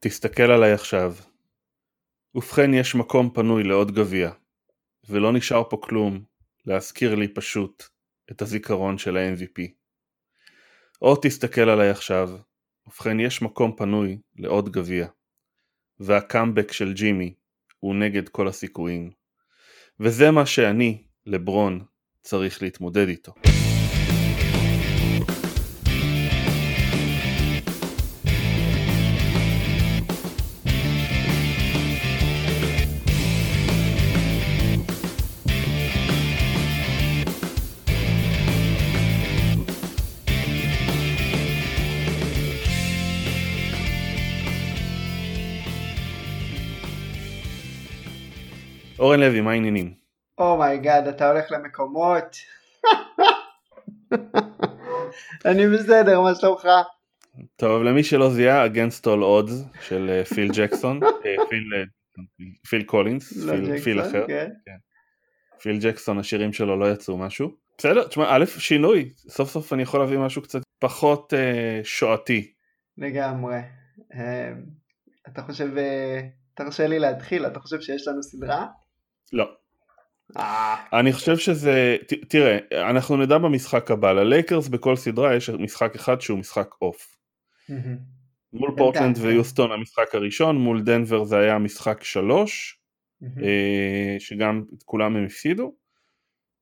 תסתכל עליי עכשיו. ובכן יש מקום פנוי לעוד גביע, ולא נשאר פה כלום להזכיר לי פשוט את הזיכרון של ה-MVP. או תסתכל עליי עכשיו, ובכן יש מקום פנוי לעוד גביע, והקאמבק של ג'ימי הוא נגד כל הסיכויים. וזה מה שאני, לברון, צריך להתמודד איתו. אורן לוי, מה העניינים? Oh my God, oh אתה הולך למקומות. אני בסדר, מה שלומך? טוב, למי שלא זיהה, Against All Odds של אה, פיל ג'קסון, אה, פיל קולינס, לא פיל אחר. כן. כן. פיל ג'קסון, השירים שלו לא יצאו משהו. בסדר, תשמע, א', שינוי, סוף סוף אני יכול להביא משהו קצת פחות אה, שואתי. לגמרי. אה, אתה חושב, אה, תרשה לי להתחיל, אתה חושב שיש לנו סדרה? לא. אני חושב שזה, תראה, אנחנו נדע במשחק הבא, ללייקרס בכל סדרה יש משחק אחד שהוא משחק off. מול פורטלנד כן. ויוסטון המשחק הראשון, מול דנבר זה היה משחק שלוש, אה, שגם כולם הם הפסידו,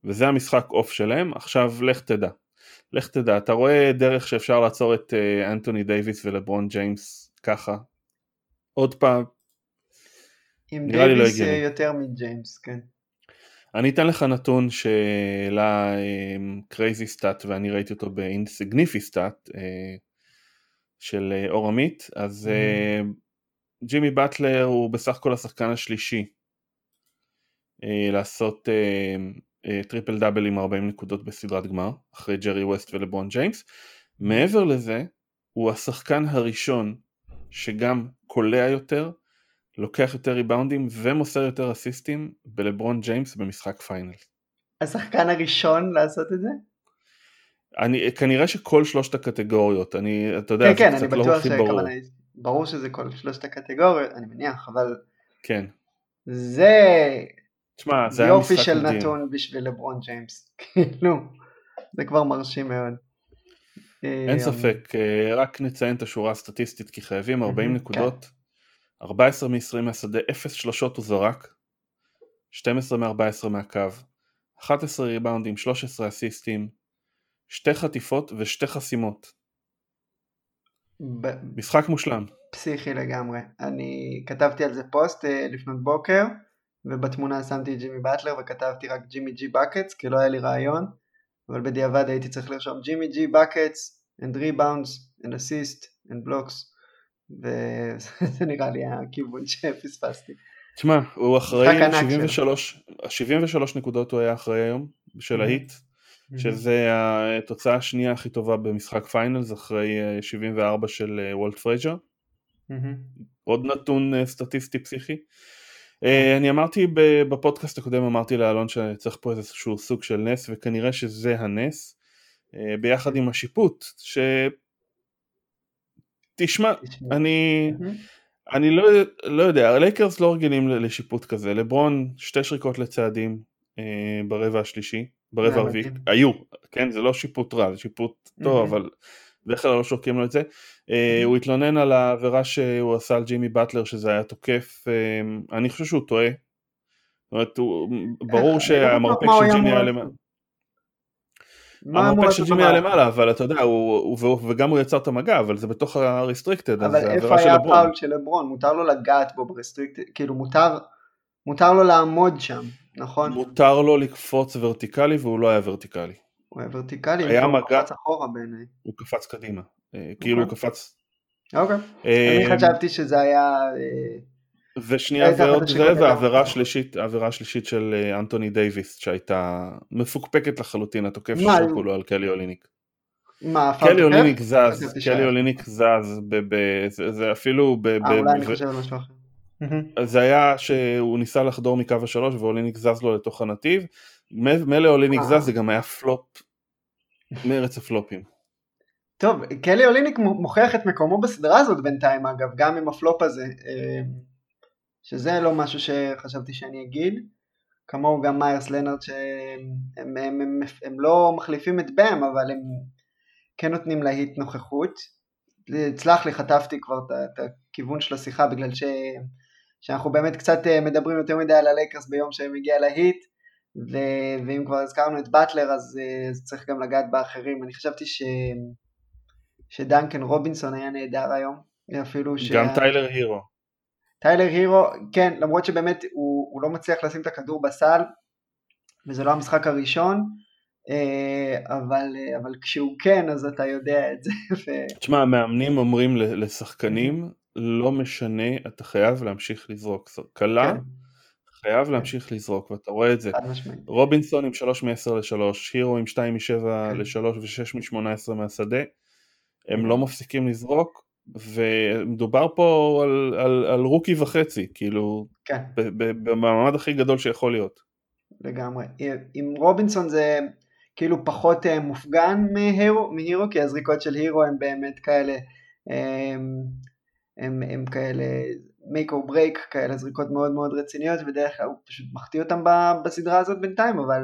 וזה המשחק off שלהם, עכשיו לך תדע. לך תדע, אתה רואה דרך שאפשר לעצור את אה, אנטוני דייוויס ולברון ג'יימס ככה? עוד פעם, עם דייוויס לא יותר מג'יימס, כן. אני אתן לך נתון שהעלה crazy stat ואני ראיתי אותו ב insignificant stat אה, של אה, אור עמית, אז mm-hmm. ג'ימי באטלר הוא בסך הכל השחקן השלישי לעשות טריפל דאבל עם 40 נקודות בסדרת גמר, אחרי ג'רי ווסט ולברון ג'יימס. מעבר לזה, הוא השחקן הראשון שגם קולע יותר, לוקח יותר ריבאונדים ומוסר יותר אסיסטים מלברון ג'יימס במשחק final. השחקן הראשון לעשות את זה? אני, כנראה שכל שלושת הקטגוריות, אני, אתה יודע, כן, כן, אני לא בטוח שכוונה, ברור שזה כל שלושת הקטגוריות, אני מניח, אבל... כן. זה... תשמע, זה יופי של מדהים. נתון בשביל לברון ג'יימס, כאילו, זה כבר מרשים מאוד. אין אה, ספק, אה, רק נציין את השורה הסטטיסטית כי חייבים 40 נקודות. כן. 14 מ-20 מהשדה, 0 שלושות הוא זרק, 12 מ-14 מהקו, 11 ריבאונדים, 13 אסיסטים, שתי חטיפות ושתי חסימות. ב... משחק מושלם. פסיכי לגמרי. אני כתבתי על זה פוסט אה, לפנות בוקר, ובתמונה שמתי את ג'ימי באטלר וכתבתי רק ג'ימי ג'י בקטס, כי לא היה לי רעיון, אבל בדיעבד הייתי צריך לרשום ג'ימי ג'י בקטס, and rebounds, and assist, and blocks. וזה נראה לי הכיוון שפספסתי. תשמע, הוא אחראי 73, 73 נקודות הוא היה אחראי היום של ההיט, שזה התוצאה השנייה הכי טובה במשחק finals אחרי 74 אה, של אה, וולט פרייז'ר. עוד נתון אה, סטטיסטי פסיכי. אני אמרתי בפודקאסט הקודם, אמרתי לאלון שצריך פה איזשהו סוג של נס, וכנראה שזה הנס, ביחד עם השיפוט, ש... תשמע, אני, אני לא, לא יודע, הלייקרס לא רגילים לשיפוט כזה, לברון שתי שריקות לצעדים אה, ברבע השלישי, ברבע הרביעי, היו, כן, זה לא שיפוט רע, זה שיפוט טוב, אבל בדרך כלל לא שורקים לו את זה. אה, הוא התלונן על העבירה שהוא עשה על ג'ימי באטלר, שזה היה תוקף, אה, אני חושב שהוא טועה. זאת אומרת, הוא, ברור לא שהמרפק של ג'ימי היה למעלה. המרפק של ג'ימי היה למעלה, אבל אתה יודע, הוא, הוא, וגם הוא יצר את המגע, אבל זה בתוך ה restricted, אבל איפה היה הפאול של לברון? מותר לו לגעת בו ב restricted, כאילו מותר, מותר לו לעמוד שם, נכון? מותר לו לקפוץ ורטיקלי והוא לא היה ורטיקלי. הוא היה ורטיקלי, היה מגע, הוא קפץ אחורה בעיניי. הוא קפץ קדימה, אה, כאילו הוא אוקיי. קפץ. אוקיי, אה, אני חשבתי שזה היה... ושנייה ועוד זה, והעבירה שלישית, העבירה שלישית של אה, אנטוני דייוויס שהייתה מפוקפקת לחלוטין, התוקף שלו כולו על קלי אוליניק. מה, קלי אוליניק זז, קלי אוליניק זז, זה אפילו, אה אולי אני חושב על משהו אחר. זה היה שהוא ניסה לחדור מקו השלוש ואוליניק זז לו לתוך הנתיב, מילא אוליניק אה. זז זה גם היה פלופ, מרץ הפלופים. טוב, קלי אוליניק מוכיח את מקומו בסדרה הזאת בינתיים אגב, גם עם הפלופ הזה, אה, שזה לא משהו שחשבתי שאני אגיד. כמוהו גם מיירס לנארד שהם הם, הם, הם, הם לא מחליפים את באם אבל הם כן נותנים להיט נוכחות. סלח לי, חטפתי כבר את הכיוון של השיחה בגלל ש... שאנחנו באמת קצת אה, מדברים יותר מדי על הלייקרס ביום שהם הגיע להיט ו... ואם כבר הזכרנו את באטלר אז, אה, אז צריך גם לגעת באחרים. אני חשבתי ש... שדנקן רובינסון היה נהדר היום, אפילו. גם טיילר הירו. טיילר הירו, כן, למרות שבאמת הוא, הוא לא מצליח לשים את הכדור בסל, וזה לא המשחק הראשון, אה, אבל, אבל כשהוא כן אז אתה יודע את זה. תשמע, המאמנים אומרים לשחקנים, לא משנה, אתה חייב להמשיך לזרוק. קלה, כן. חייב כן. להמשיך לזרוק, ואתה רואה את זה. רובינסון עם 3 מ-10 ל-3, הירו עם 2 מ-7 ל-3 ו-6 מ-18 מהשדה, הם לא מפסיקים לזרוק, ומדובר פה על, על, על רוקי וחצי, כאילו, כן. במעמד הכי גדול שיכול להיות. לגמרי. עם רובינסון זה כאילו פחות אה, מופגן מהירו, מהירו כי הזריקות של הירו הם באמת כאלה, הם, הם, הם כאלה make or break, כאלה זריקות מאוד מאוד רציניות, ובדרך כלל הוא פשוט מחטיא אותם בסדרה הזאת בינתיים, אבל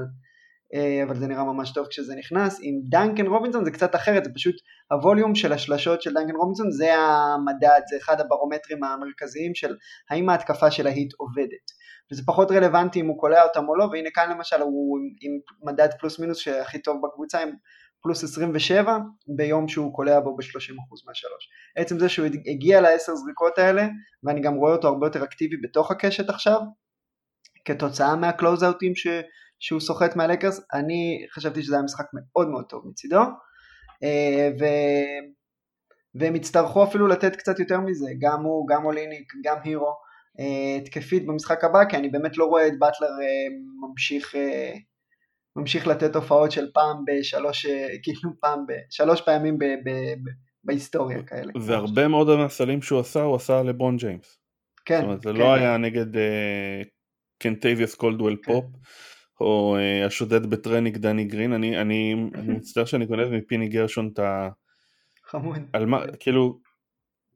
אבל זה נראה ממש טוב כשזה נכנס. עם דנקן רובינסון זה קצת אחרת, זה פשוט הווליום של השלשות של דנקן רובינסון זה המדד, זה אחד הברומטרים המרכזיים של האם ההתקפה של ההיט עובדת. וזה פחות רלוונטי אם הוא קולע אותם או לא, והנה כאן למשל הוא עם מדד פלוס מינוס שהכי טוב בקבוצה, עם פלוס 27 ביום שהוא קולע בו ב-30% מהשלוש. עצם זה שהוא הגיע לעשר זריקות האלה, ואני גם רואה אותו הרבה יותר אקטיבי בתוך הקשת עכשיו, כתוצאה מהקלוזאוטים ש... שהוא סוחט מהלקרס, אני חשבתי שזה היה משחק מאוד מאוד טוב מצידו, אה, ו... והם יצטרכו אפילו לתת קצת יותר מזה, גם הוא, גם אוליניק, גם הירו, אה, התקפית במשחק הבא, כי אני באמת לא רואה את באטלר אה, ממשיך, ממשיך לתת הופעות של פעם בשלוש, כאילו פעם בשלוש פעמים ב, ב, ב, בהיסטוריה כאלה. והרבה מאוד מהסלים שהוא עשה, הוא עשה לברון ג'יימס. כן. זאת אומרת, זה כן. לא היה נגד קנטייביוס קולדוול פופ. או uh, השודד בטרניק דני גרין, אני, אני, אני מצטער שאני קונה מפיני גרשון את ה... חמוד. על מה, כאילו,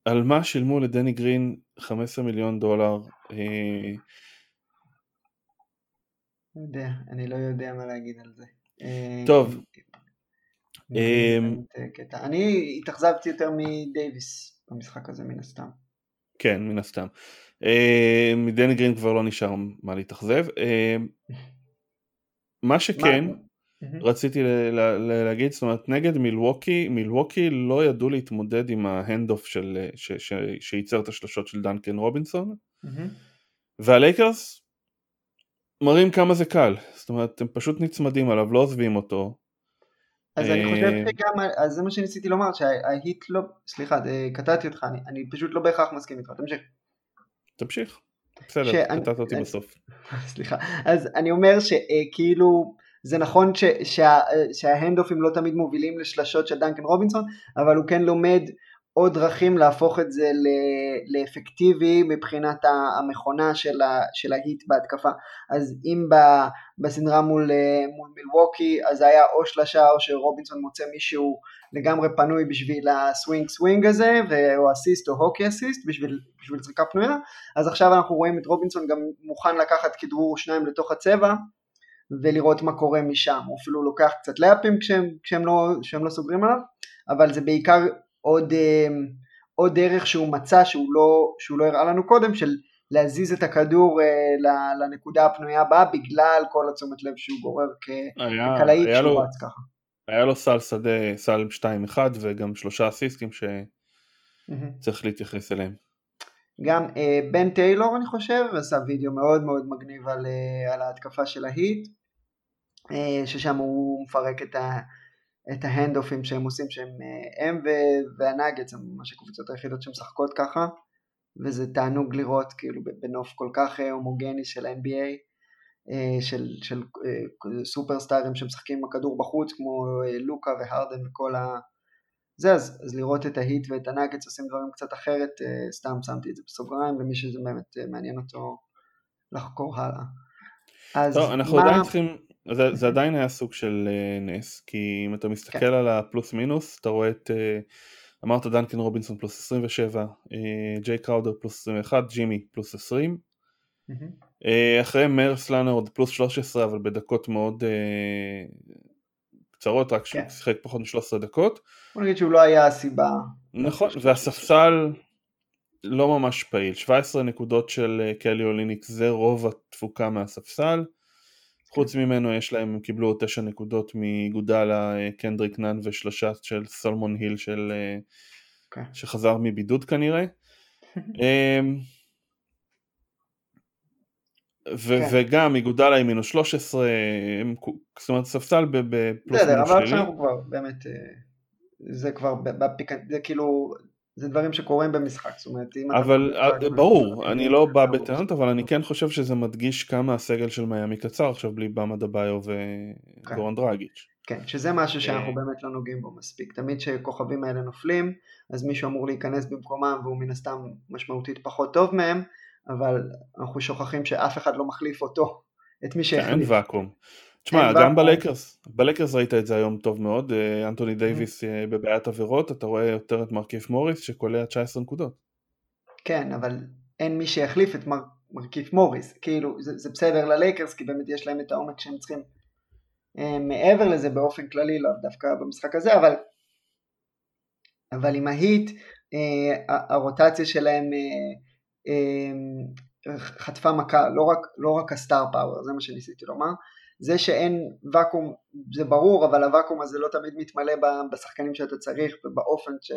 על מה שילמו לדני גרין 15 מיליון דולר? אה... לא יודע, אני לא יודע מה להגיד על זה. אה, טוב. אה, אני התאכזבתי יותר מדייוויס במשחק הזה מן הסתם. כן, מן הסתם. מדני גרין כבר לא נשאר מה להתאכזב. מה שכן, רציתי להגיד, זאת אומרת, נגד מילווקי, מילווקי לא ידעו להתמודד עם ה hand-off שייצר את השלושות של דנקן רובינסון, והלייקרס מראים כמה זה קל, זאת אומרת, הם פשוט נצמדים עליו, לא עוזבים אותו. אז אני חושב אה, שגם, אז זה מה שניסיתי לומר, שההיט לא, סליחה, קטעתי אותך, אני, אני פשוט לא בהכרח מסכים איתך, תמשיך. תמשיך. בסדר, קטעת אותי בסוף. סליחה. אז אני אומר שכאילו זה נכון שההנדאופים לא תמיד מובילים לשלשות של דנקן רובינסון, אבל הוא כן לומד עוד דרכים להפוך את זה לאפקטיבי מבחינת המכונה של, ההיט בהתקפה. אז אם בסדרה מול, מול מילווקי אז היה או שלשה או שרובינסון מוצא מישהו לגמרי פנוי בשביל ה swing swing הזה, או אסיסט או hockey assist בשביל, בשביל זריקה פנויה, אז עכשיו אנחנו רואים את רובינסון גם מוכן לקחת כדרור שניים לתוך הצבע ולראות מה קורה משם, הוא אפילו לוקח קצת לאפים כשהם, כשהם, לא, כשהם לא סוגרים עליו, אבל זה בעיקר עוד, אה, עוד דרך שהוא מצא שהוא לא, שהוא לא הראה לנו קודם, של להזיז את הכדור אה, לנקודה הפנויה הבאה בגלל כל התשומת לב שהוא גורר כקלעית שהוא רץ ככה. היה לו סל שדה, סל 2-1 וגם שלושה אסיסטים שצריך להתייחס אליהם. גם אה, בן טיילור אני חושב עשה וידאו מאוד מאוד מגניב על, אה, על ההתקפה של ההיט, אה, ששם הוא מפרק את, ה, את ההנד-אופים שהם עושים שהם אה, הם והנאגץ הם ממש הקבוצות היחידות שמשחקות ככה וזה תענוג לראות כאילו בנוף כל כך אה, הומוגני של NBA אה, של, של סופרסטארים שמשחקים עם הכדור בחוץ כמו לוקה והרדן וכל ה... זה אז, אז לראות את ההיט ואת הנאגץ עושים דברים קצת אחרת סתם שמתי את זה בסוגריים למי שזה באמת מעניין אותו לחקור הלאה. אז טוב, אנחנו מה... עדיין צריכים זה, זה עדיין היה סוג של נס, כי אם אתה מסתכל כן. על הפלוס מינוס, אתה רואה את, אמרת דנקן רובינסון פלוס 27, ג'יי קראודר פלוס 21, ג'ימי פלוס 20, mm-hmm. אחרי מרס לנרד פלוס 13, אבל בדקות מאוד קצרות, רק שהוא כן. שיחק פחות מ-13 דקות. בוא נגיד שהוא לא היה הסיבה. נכון, והספסל לא ממש פעיל, 17 נקודות של אה, קלי אוליניק זה רוב התפוקה מהספסל. חוץ. ממנו יש להם, הם קיבלו עוד 9 נקודות מגודלה, אה, קנדריק נאן ושלושה של סולמון היל של, okay. אה, כן. שחזר מבידוד כנראה. אמ, ו- כן. וגם מגודלה עם מינוס 13, הם, זאת אומרת ספסל בפלוס מינוס שלי. בסדר, אבל עכשיו הוא כבר באמת, זה כבר בפיקנט, זה כאילו, זה דברים שקורים במשחק, זאת אומרת, אם אבל אתה... ברור, אני לא בא בטענות, אבל אני כן חושב שזה מדגיש כמה הסגל של מיאמי קצר עכשיו בלי באמה דביו וגורן כן. דרגיץ'. כן, שזה משהו שאנחנו באמת לא נוגעים בו מספיק. תמיד כשכוכבים האלה נופלים, אז מישהו אמור להיכנס במקומם והוא מן הסתם משמעותית פחות טוב מהם, אבל אנחנו שוכחים שאף אחד לא מחליף אותו, את מי שהחליף. אין ואקום. תשמע, גם בלייקרס, בלייקרס ראית את זה היום טוב מאוד, אה, אנטוני mm-hmm. דייוויס אה, בבעיית עבירות, אתה רואה יותר את מרכיף מוריס שקולע 19 נקודות. כן, אבל אין מי שיחליף את מר, מרכיף מוריס, כאילו זה, זה בסדר ללייקרס כי באמת יש להם את העומק שהם צריכים. אה, מעבר לזה באופן כללי, לא דווקא במשחק הזה, אבל, אבל עם ההיט, הרוטציה שלהם חטפה מכה, לא רק, לא רק הסטאר פאוור, זה מה שניסיתי לומר, זה שאין ואקום זה ברור, אבל הוואקום הזה לא תמיד מתמלא בשחקנים שאתה צריך ובאופן ש,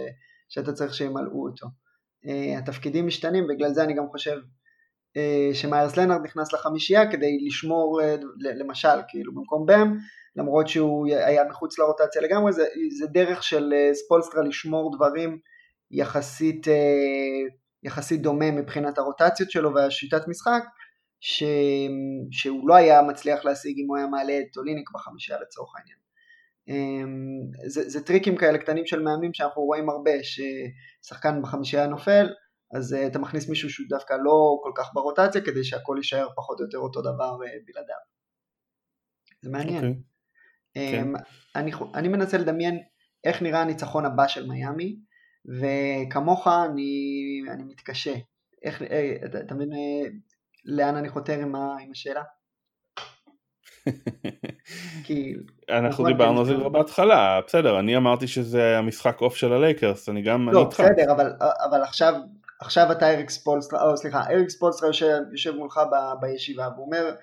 שאתה צריך שימלאו אותו. Uh, התפקידים משתנים, בגלל זה אני גם חושב uh, שמיירס לנארד נכנס לחמישייה כדי לשמור, uh, למשל, כאילו במקום בם, למרות שהוא היה מחוץ לרוטציה לגמרי, זה, זה דרך של ספולסטרה לשמור דברים יחסית, יחסית דומה מבחינת הרוטציות שלו והשיטת משחק, ש... שהוא לא היה מצליח להשיג אם הוא היה מעלה את טוליניק בחמישייה לצורך העניין. אמ, זה, זה טריקים כאלה קטנים של מאמנים שאנחנו רואים הרבה, ששחקן בחמישייה נופל, אז uh, אתה מכניס מישהו שהוא דווקא לא כל כך ברוטציה, כדי שהכל יישאר פחות או יותר אותו דבר uh, בלעדיו. זה מעניין. Okay. Um, כן. אני, אני מנסה לדמיין איך נראה הניצחון הבא של מיאמי, וכמוך אני, אני מתקשה. איך, אתה, אתה מבין, לאן אני חותר עם, ה, עם השאלה? כי... אנחנו דיברנו על זה כבר בהתחלה, בסדר, אני אמרתי שזה המשחק off של הלייקרס, אני גם... לא, בסדר, אבל, אבל עכשיו, עכשיו אתה אריק ספולסטרה, או סליחה, אריק ספולסטרה יושב, יושב מולך ב, בישיבה, והוא אומר,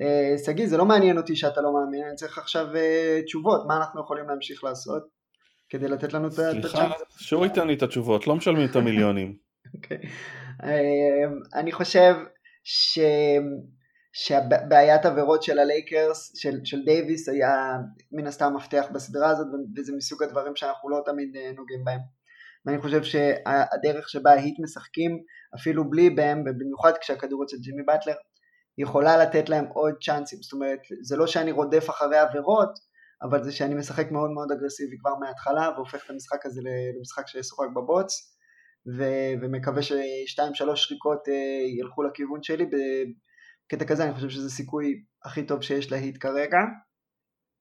אה, שגיא, זה לא מעניין אותי שאתה לא מאמין, אני צריך עכשיו uh, תשובות, מה אנחנו יכולים להמשיך לעשות כדי לתת לנו את ה chance? סליחה, שהוא ייתן לי את התשובות, לא משלמים את המיליונים. okay. uh, אני חושב ש... שהבעיית עבירות של הלייקרס, של, של דייוויס, היה מן הסתם מפתח בסדרה הזאת, וזה מסוג הדברים שאנחנו לא תמיד אה, נוגעים בהם. ואני חושב שהדרך שבה ההיט משחקים, אפילו בלי בהם, ובמיוחד כשהכדור אצל ג'ימי באטלר, יכולה לתת להם עוד צ'אנסים. זאת אומרת, זה לא שאני רודף אחרי עבירות, אבל זה שאני משחק מאוד מאוד אגרסיבי כבר מההתחלה, והופך את המשחק הזה למשחק שישוחק בבוץ. ו- ומקווה ששתיים שלוש שריקות אה, ילכו לכיוון שלי בקטע כזה אני חושב שזה סיכוי הכי טוב שיש להיט כרגע.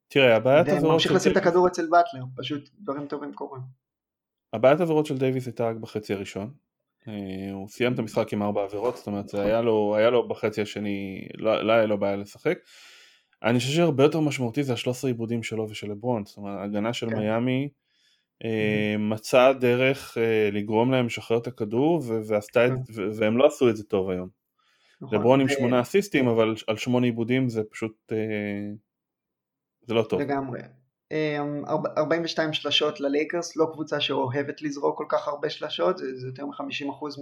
תראה הבעיית עבירות וממשיך לשים את הכדור אצל באטלר פשוט דברים טובים קורים. הבעיית עבירות של דייוויס הייתה רק בחצי הראשון. אה, הוא סיים את המשחק עם ארבע עבירות זאת אומרת זה היה לו, היה לו בחצי השני לא, לא היה לו בעיה לשחק. אני חושב שהרבה יותר משמעותי זה השלוש עשרה עיבודים שלו ושל לברון זאת אומרת הגנה של כן. מיאמי אה, מצא דרך אה, לגרום להם לשחרר את הכדור ועשתה את, כן. והם לא עשו את זה טוב היום. נכון. לברון עם שמונה אסיסטים אבל על שמונה עיבודים זה פשוט אה, זה לא טוב. לגמרי. 42 שלשות ללייקרס, לא קבוצה שאוהבת לזרוק כל כך הרבה שלשות, זה יותר מ-50%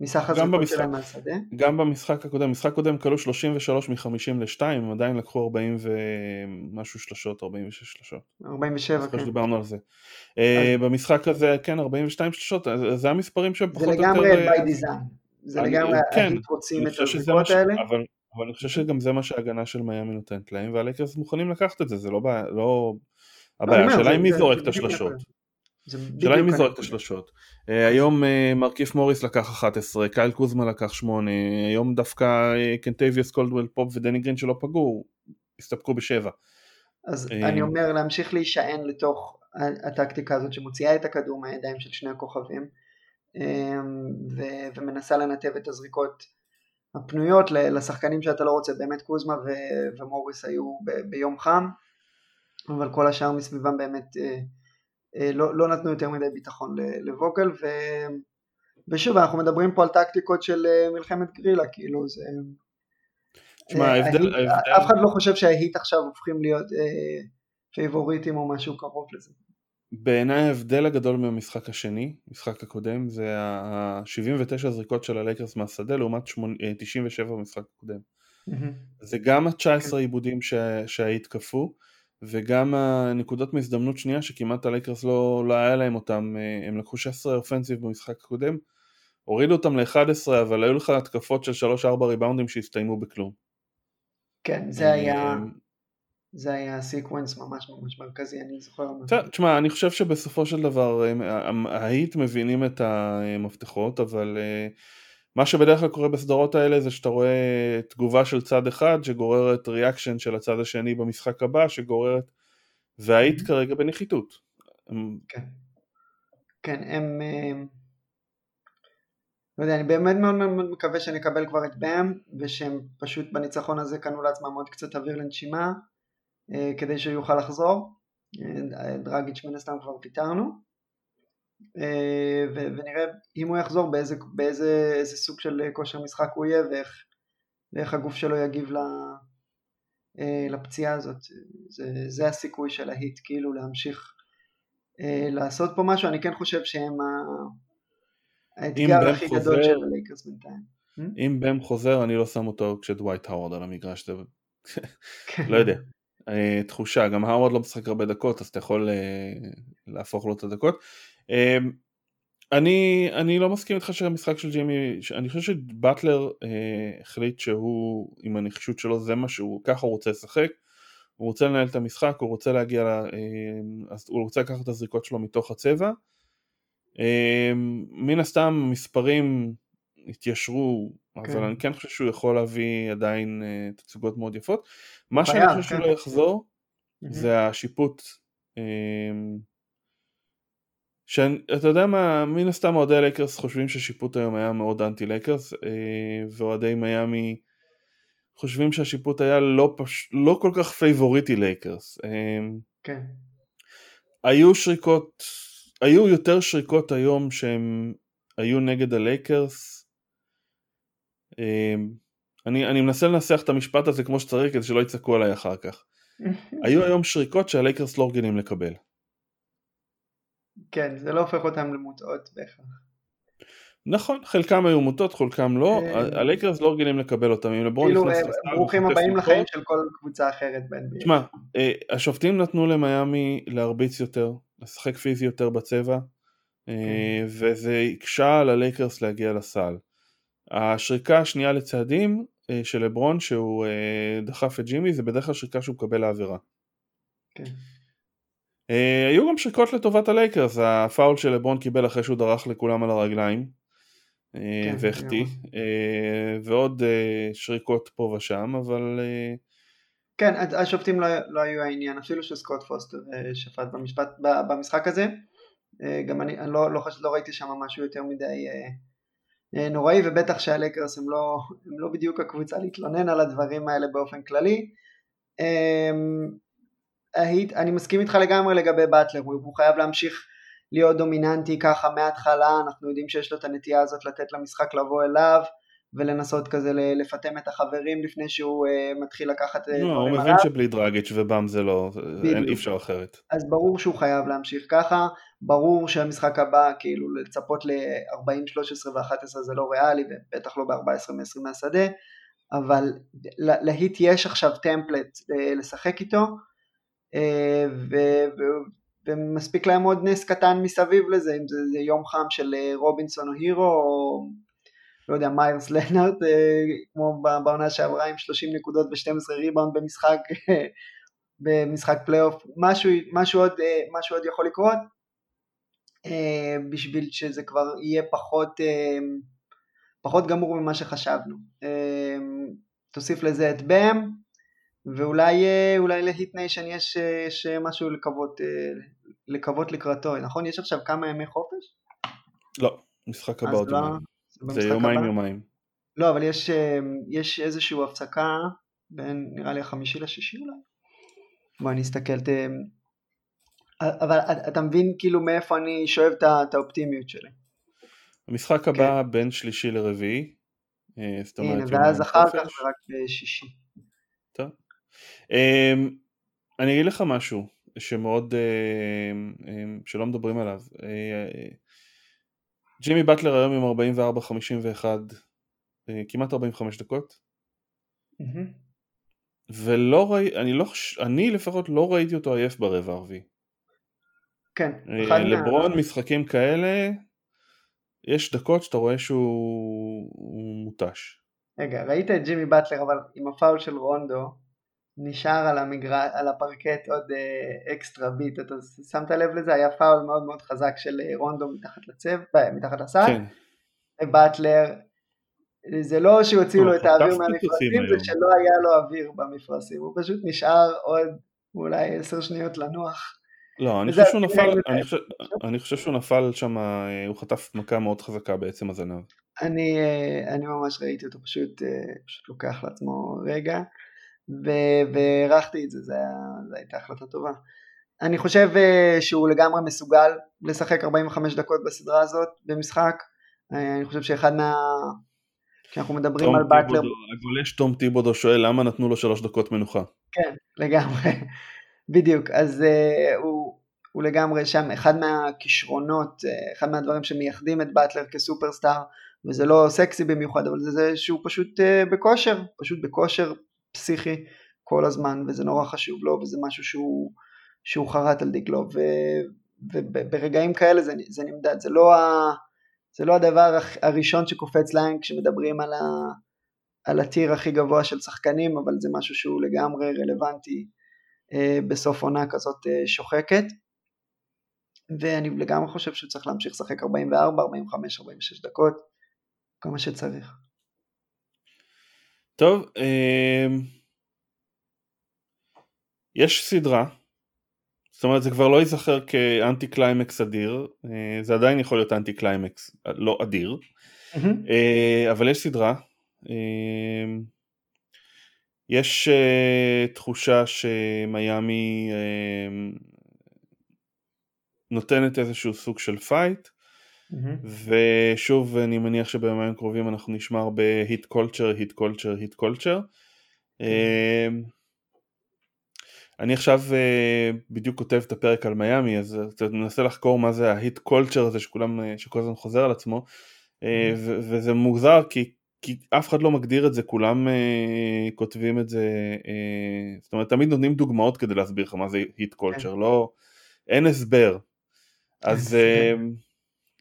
מסך הזריקות שלהם מהשדה. גם במשחק הקודם, במשחק הקודם כלו 33 מ-50 ל-2, הם עדיין לקחו 40 ומשהו שלשות, 46 שלשות. 47, כן. דיברנו על זה. אה, במשחק הזה, כן, 42 שלשות, זה המספרים שהם פחות או יותר... זה לגמרי by design. זה לגמרי, כן, רוצים את הזריקות האלה. אבל אני חושב שגם זה מה שההגנה של מיאמי נותנת להם, והלייקרס מוכנים לקחת את זה, זה לא בעיה, לא... הבעיה, השאלה היא מי זורק את השלשות. שאלה אם מי זורק את השלשות. אה, היום אה, מרכיף מוריס לקח 11, קייל קוזמה לקח 8, היום דווקא אה, קנטביוס קולדוול פופ ודני גרין שלא פגעו, הסתפקו בשבע. אז אני אומר להמשיך להישען לתוך הטקטיקה הזאת שמוציאה את הכדור מהידיים של שני הכוכבים ו- ומנסה לנתב את הזריקות הפנויות לשחקנים שאתה לא רוצה, באמת קוזמה ו- ומוריס היו ב- ביום חם, אבל כל השאר מסביבם באמת אה, לא, לא נתנו יותר מדי ביטחון לווגל, ו... ושוב אנחנו מדברים פה על טקטיקות של אה, מלחמת גרילה, כאילו זה... תשמע, ההבדל... אף אחד לא חושב שההיט עכשיו הופכים להיות אה, פייבוריטים או משהו קרוב לזה. בעיניי ההבדל הגדול מהמשחק השני, משחק הקודם, זה ה-79 זריקות של הלייקרס מהשדה לעומת 97 במשחק הקודם. זה גם ה-19 איבודים שההיט כפו, וגם הנקודות מהזדמנות שנייה שכמעט הלייקרס לא, לא היה להם אותם, אה, הם לקחו 16 offensive במשחק הקודם, הורידו אותם ל-11 אבל היו לך התקפות של 3-4 ריבאונדים שהסתיימו בכלום. כן, זה היה... זה היה sequence ממש ממש מרכזי, אני זוכר. תשמע, אני חושב שבסופו של דבר ההיט מבינים את המפתחות, אבל אה, מה שבדרך כלל קורה בסדרות האלה זה שאתה רואה תגובה של צד אחד שגוררת reaction של הצד השני במשחק הבא שגוררת וההיט כרגע בנחיתות. כן, כן, הם... אה, לא יודע, אני באמת מאוד מאוד מקווה שנקבל כבר את באם ושהם פשוט בניצחון הזה קנו לעצמם עוד קצת אוויר לנשימה אה, כדי שהוא יוכל לחזור. אה, דרגיץ' מן הסתם כבר פיטרנו. אה, ונראה אם הוא יחזור באיזה, באיזה איזה סוג של כושר משחק הוא יהיה ואיך, ואיך הגוף שלו יגיב אה, לפציעה הזאת. זה, זה הסיכוי של ההיט כאילו להמשיך אה, לעשות פה משהו, אני כן חושב שהם האתגר הכי חוזר, גדול של הלייקרס בינתיים. אם בם חוזר אני לא שם אותו כשדווייט האוורד על המגרש, כן. לא יודע. תחושה, גם האוורד לא משחק הרבה דקות אז אתה יכול להפוך לו את הדקות. אמ, אני, אני לא מסכים איתך שהמשחק של ג'ימי, אני חושב שבטלר אה, החליט שהוא עם הנחישות שלו זה מה שהוא, ככה הוא רוצה לשחק, הוא רוצה לנהל את המשחק, הוא רוצה להגיע, אה, אז הוא רוצה לקחת את הזריקות שלו מתוך הצבע. אה, מן הסתם מספרים התיישרו, כן. אבל אני כן חושב שהוא יכול להביא עדיין אה, תצוגות מאוד יפות. מה שאני חושב שהוא כן. לא יחזור זה השיפוט אה, שאתה יודע מה, מן הסתם אוהדי הלייקרס חושבים ששיפוט היום היה מאוד אנטי לייקרס אה, ואוהדי מיאמי חושבים שהשיפוט היה לא, פש... לא כל כך פייבוריטי לייקרס. אה, כן. היו שריקות, היו יותר שריקות היום שהם היו נגד הלייקרס. אה, אני, אני מנסה לנסח את המשפט הזה כמו שצריך כדי שלא יצעקו עליי אחר כך. היו היום שריקות שהלייקרס לא רגילים לקבל. כן, זה לא הופך אותם למוטעות בהכרח. נכון, חלקם היו מוטעות, חלקם לא, כן. הלייקרס לא רגילים לקבל אותם, אם לברון נכנס לסל, כאילו ברוכים הבאים לחיים של כל קבוצה אחרת ב-NBA. תשמע, אה, השופטים נתנו למיאמי להרביץ יותר, לשחק פיזי יותר בצבע, אה, כן. וזה הקשה על הלייקרס להגיע לסל. השריקה השנייה לצעדים אה, של לברון שהוא דחף את ג'ימי זה בדרך כלל שריקה שהוא מקבל לעבירה. אה, היו גם שריקות לטובת הלייקרס, הפאול של לברון קיבל אחרי שהוא דרך לכולם על הרגליים אה, כן, והחטיא, אה, ועוד שריקות פה ושם, אבל... כן, השופטים לא, לא היו העניין, אפילו שסקוט פוסטר uh, שפט במשפט, במשחק הזה, גם אני, אני לא, לא, חש, לא ראיתי שם משהו יותר מדי נוראי, ובטח שהלייקרס הם לא, הם לא בדיוק הקבוצה להתלונן על הדברים האלה באופן כללי. היית, אני מסכים איתך לגמרי לגבי באטלר, הוא, הוא חייב להמשיך להיות דומיננטי ככה מההתחלה, אנחנו יודעים שיש לו את הנטייה הזאת לתת למשחק לבוא אליו ולנסות כזה לפטם את החברים לפני שהוא uh, מתחיל לקחת uh, לא, הוא מבין שבלי דרגיץ' ובאם זה לא, אין, אי אפשר אחרת. אז ברור שהוא חייב להמשיך ככה, ברור שהמשחק הבא כאילו לצפות ל-40, 13 ו-11 זה לא ריאלי ובטח לא ב-14 מ-20 מהשדה, אבל להיט יש עכשיו טמפלט לשחק איתו, אה, ומספיק להם עוד נס קטן מסביב לזה, אם זה, זה יום חם של אה, רובינסון או הירו, או לא יודע, מיירס לאונרד, אה, כמו בעונה שעברה עם 30 נקודות ו-12 ריבאונד במשחק, במשחק פלייאוף, משהו, משהו, עוד, משהו עוד יכול לקרות, בשביל שזה כבר יהיה פחות, פחות גמור ממה שחשבנו. תוסיף לזה את באם, ואולי אולי ל Heat Nation יש, יש משהו לקוות, לקוות לקראתו, נכון? יש עכשיו כמה ימי חופש? לא, משחק הבא עוד לא, יומיים. זה יומיים יומיים. לא, אבל יש, יש איזושהי הפסקה בין נראה לי החמישי לשישי אולי. בוא אני אסתכל, אבל אתה מבין כאילו מאיפה אני שואב את האופטימיות שלי. המשחק הבא כן. בין שלישי לרביעי. אה, הנה, ואז אחר כך זה רק בשישי. טוב. אמ, אני אגיד לך משהו שמאוד, אה, אמ, שלא מדברים עליו. אה, ג'ימי באטלר היום עם 44-51, כמעט 45 דקות. ולא ראיתי, אני, לא, אני לפחות לא ראיתי אותו עייף ברבע הרביעי. כן. לברון משחקים כאלה, יש דקות שאתה רואה שהוא מותש. רגע, ראית את ג'ימי באטלר אבל עם הפאול של רונדו נשאר על, המגר... על הפרקט עוד אה, אקסטרה ביט, אתה שמת לב לזה? היה פאול מאוד מאוד חזק של אה, רונדו מתחת לצב, אה, מתחת לסל, כן. ובאטלר, זה לא שהוציאו לו את האוויר מהמפרשים, זה שלא היה לו אוויר במפרשים, הוא פשוט נשאר עוד אולי עשר שניות לנוח. לא, אני חושב שהוא נפל, אני חושב, אני חושב שהוא נפל שם, הוא חטף מכה מאוד חזקה בעצם הזנב. אני, אני ממש ראיתי אותו פשוט, פשוט לוקח לעצמו רגע, והערכתי את זה, זו הייתה החלטה טובה. אני חושב שהוא לגמרי מסוגל לשחק 45 דקות בסדרה הזאת במשחק, אני חושב שאחד מה... כשאנחנו מדברים על באטלר... הגולש תום טיבודו שואל למה נתנו לו שלוש דקות מנוחה. כן, לגמרי. בדיוק, אז uh, הוא, הוא לגמרי שם, אחד מהכישרונות, uh, אחד מהדברים שמייחדים את באטלר כסופרסטאר, וזה לא סקסי במיוחד, אבל זה, זה שהוא פשוט uh, בכושר, פשוט בכושר פסיכי כל הזמן, וזה נורא חשוב לו, וזה משהו שהוא, שהוא חרט על דגלו, וברגעים כאלה זה, זה נמדד, זה לא, ה, זה לא הדבר הראשון שקופץ להם כשמדברים על, ה, על הטיר הכי גבוה של שחקנים, אבל זה משהו שהוא לגמרי רלוונטי אה, בסוף עונה כזאת אה, שוחקת. ואני לגמרי חושב שהוא צריך להמשיך לשחק 44, 45, 46 דקות, כמה שצריך. טוב, אמ, יש סדרה, זאת אומרת זה כבר לא ייזכר כאנטי קליימקס אדיר, אה, זה עדיין יכול להיות אנטי קליימקס לא אדיר, אמ-המ. אבל יש סדרה, אמ, יש תחושה שמיאמי אה, נותנת איזשהו סוג של fight אמ-המ. ושוב אני מניח שביומיים הקרובים אנחנו נשמע הרבה Heat culture, Heat culture, Heat culture. אני עכשיו אה, בדיוק כותב את הפרק על מיאמי אז אתה מנסה לחקור מה זה ה Heat culture הזה שכולם, שכל הזמן חוזר על עצמו אמ-המ. ו- וזה מוזר כי כי אף אחד לא מגדיר את זה, כולם אה, כותבים את זה, אה, זאת אומרת תמיד נותנים דוגמאות כדי להסביר לך מה זה Heat culture, כן. לא, אין הסבר. אז uh,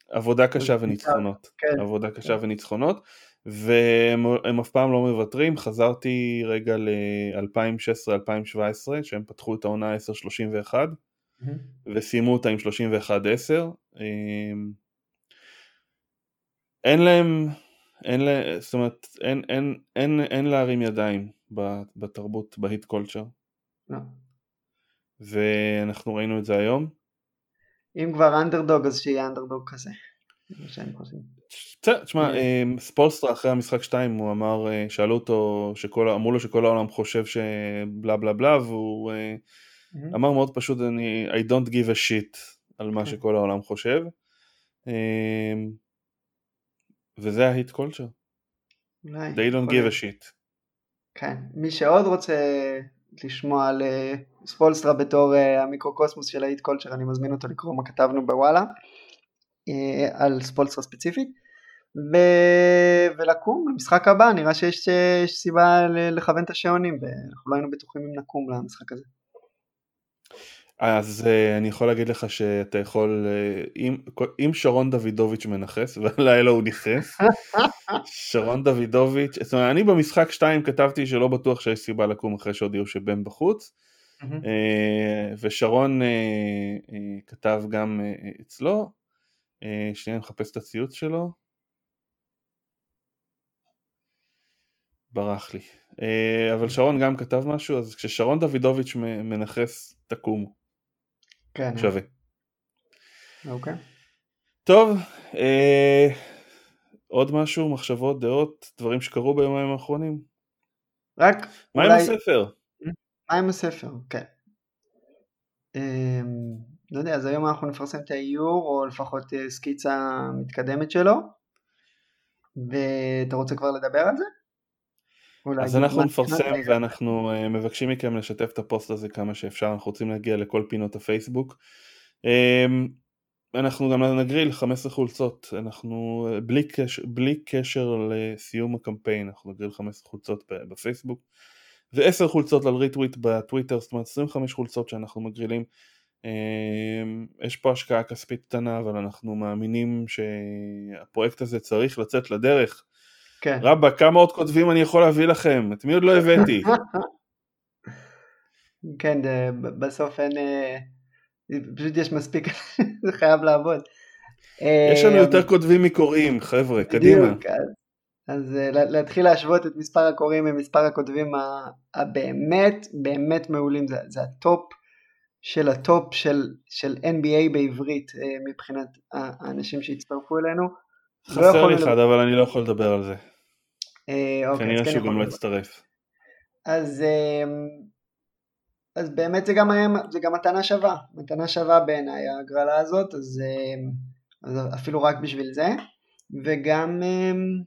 עבודה קשה וניצחונות, כן. עבודה קשה וניצחונות, והם אף פעם לא מוותרים, חזרתי רגע ל-2016-2017, שהם פתחו את העונה 10-31, mm-hmm. וסיימו אותה עם 31-10. אין להם, אין, לה, זאת אומרת, אין, אין, אין, אין להרים ידיים בתרבות, בהיט קולצ'ר. לא. ואנחנו ראינו את זה היום. אם כבר אנדרדוג אז שיהיה אנדרדוג כזה. תשמע, אה, ספולסטרה אחרי המשחק 2 הוא אמר, אה, שאלו אותו, אמרו לו שכל העולם חושב שבלה בלה בלה והוא mm-hmm. אמר מאוד פשוט, אני I don't give a shit על מה כן. שכל העולם חושב. וזה ה Heat culture. They don't give a shit. כן, מי שעוד רוצה לשמוע על אה, ספולסטרה בתור אה, המיקרוקוסמוס של ה Heat culture, אני מזמין אותו לקרוא מה כתבנו בוואלה, אה, על ספולסטרה ספציפית, ו... ולקום למשחק הבא, נראה שיש סיבה לכוון את השעונים, ואנחנו לא היינו בטוחים אם נקום למשחק הזה. אז אה, אני יכול להגיד לך שאתה יכול, uh, אם, שרון דוידוביץ' מנכס, והלילה הוא נכס, שרון דוידוביץ', זאת אומרת, אני במשחק 2 כתבתי שלא בטוח שיש סיבה לקום אחרי שהודיעו שבן בחוץ, uh, ושרון כתב גם אצלו, שנייה אני מחפש את הציוץ שלו, ברח לי. אה, אבל שרון גם כתב משהו, אז כששרון דוידוביץ' מנכס, תקומו. כן. שווה. אוקיי. טוב, אה, עוד משהו, מחשבות, דעות, דברים שקרו ביומיים האחרונים? רק מה אולי... עם הספר? מה עם הספר, כן. אה, לא יודע, אז היום אנחנו נפרסם את האיור, או לפחות אה, סקיצה מתקדמת שלו. ואתה רוצה כבר לדבר על זה? אז אנחנו נפרסם ואנחנו uh, מבקשים מכם לשתף את הפוסט הזה כמה שאפשר, אנחנו רוצים להגיע לכל פינות הפייסבוק. Um, אנחנו גם נגריל 15 חולצות, אנחנו אה, בלי קשר, בלי קשר לסיום הקמפיין, אנחנו נגריל 15 חולצות בפייסבוק ו-10 חולצות על ריטוויט בטוויטר, זאת אומרת 25 חולצות שאנחנו מגרילים. אמ, יש פה השקעה כספית קטנה, אבל אנחנו מאמינים שהפרויקט הזה צריך לצאת לדרך. כן. רבאק, כמה עוד כותבים אני יכול להביא לכם? את מי עוד לא הבאתי? כן, בסוף אין... אה, פשוט יש מספיק, זה חייב לעבוד. יש לנו יותר כותבים מקוראים, חבר'ה, קדימה. אז אה, להתחיל להשוות את מספר הקוראים ממספר הכותבים הבאמת באמת מעולים, זה, זה הטופ של הטופ של, של NBA בעברית אה, מבחינת האנשים שהצטרפו אלינו. לא חסר לי אחד, אבל אני לא יכול לדבר על זה. אה, אוקיי, כנראה שהוא גם לא יצטרף. אז, אמ, אז באמת זה גם, היה, זה גם מתנה שווה, מתנה שווה בעיניי ההגרלה הזאת, אז, אמ, אז אפילו רק בשביל זה, וגם אמ,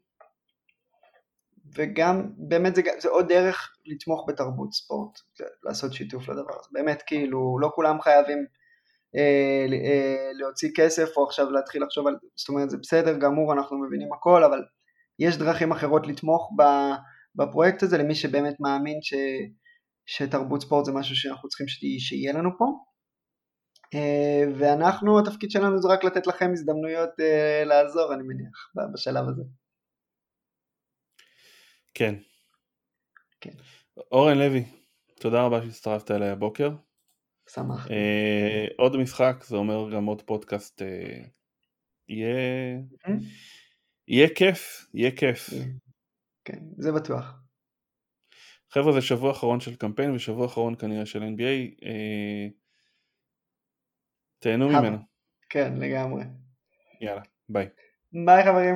וגם באמת זה, זה עוד דרך לתמוך בתרבות ספורט, לעשות שיתוף לדבר הזה, באמת כאילו לא כולם חייבים אה, אה, להוציא כסף או עכשיו להתחיל לחשוב על, זאת אומרת זה בסדר גמור אנחנו מבינים הכל אבל יש דרכים אחרות לתמוך בפרויקט הזה למי שבאמת מאמין ש, שתרבות ספורט זה משהו שאנחנו צריכים שיהיה לנו פה אה, ואנחנו התפקיד שלנו זה רק לתת לכם הזדמנויות אה, לעזור אני מניח בשלב הזה. כן. כן. אורן לוי, תודה רבה שהצטרפת אליי הבוקר. שמחתי. אה, עוד משחק, זה אומר גם עוד פודקאסט. אה, יהיה... Mm-hmm. יהיה כיף, יהיה כיף. כן, זה בטוח. חבר'ה, זה שבוע אחרון של קמפיין ושבוע אחרון כנראה של NBA. אה, תהנו ממנו. כן, לגמרי. יאללה, ביי. ביי חברים.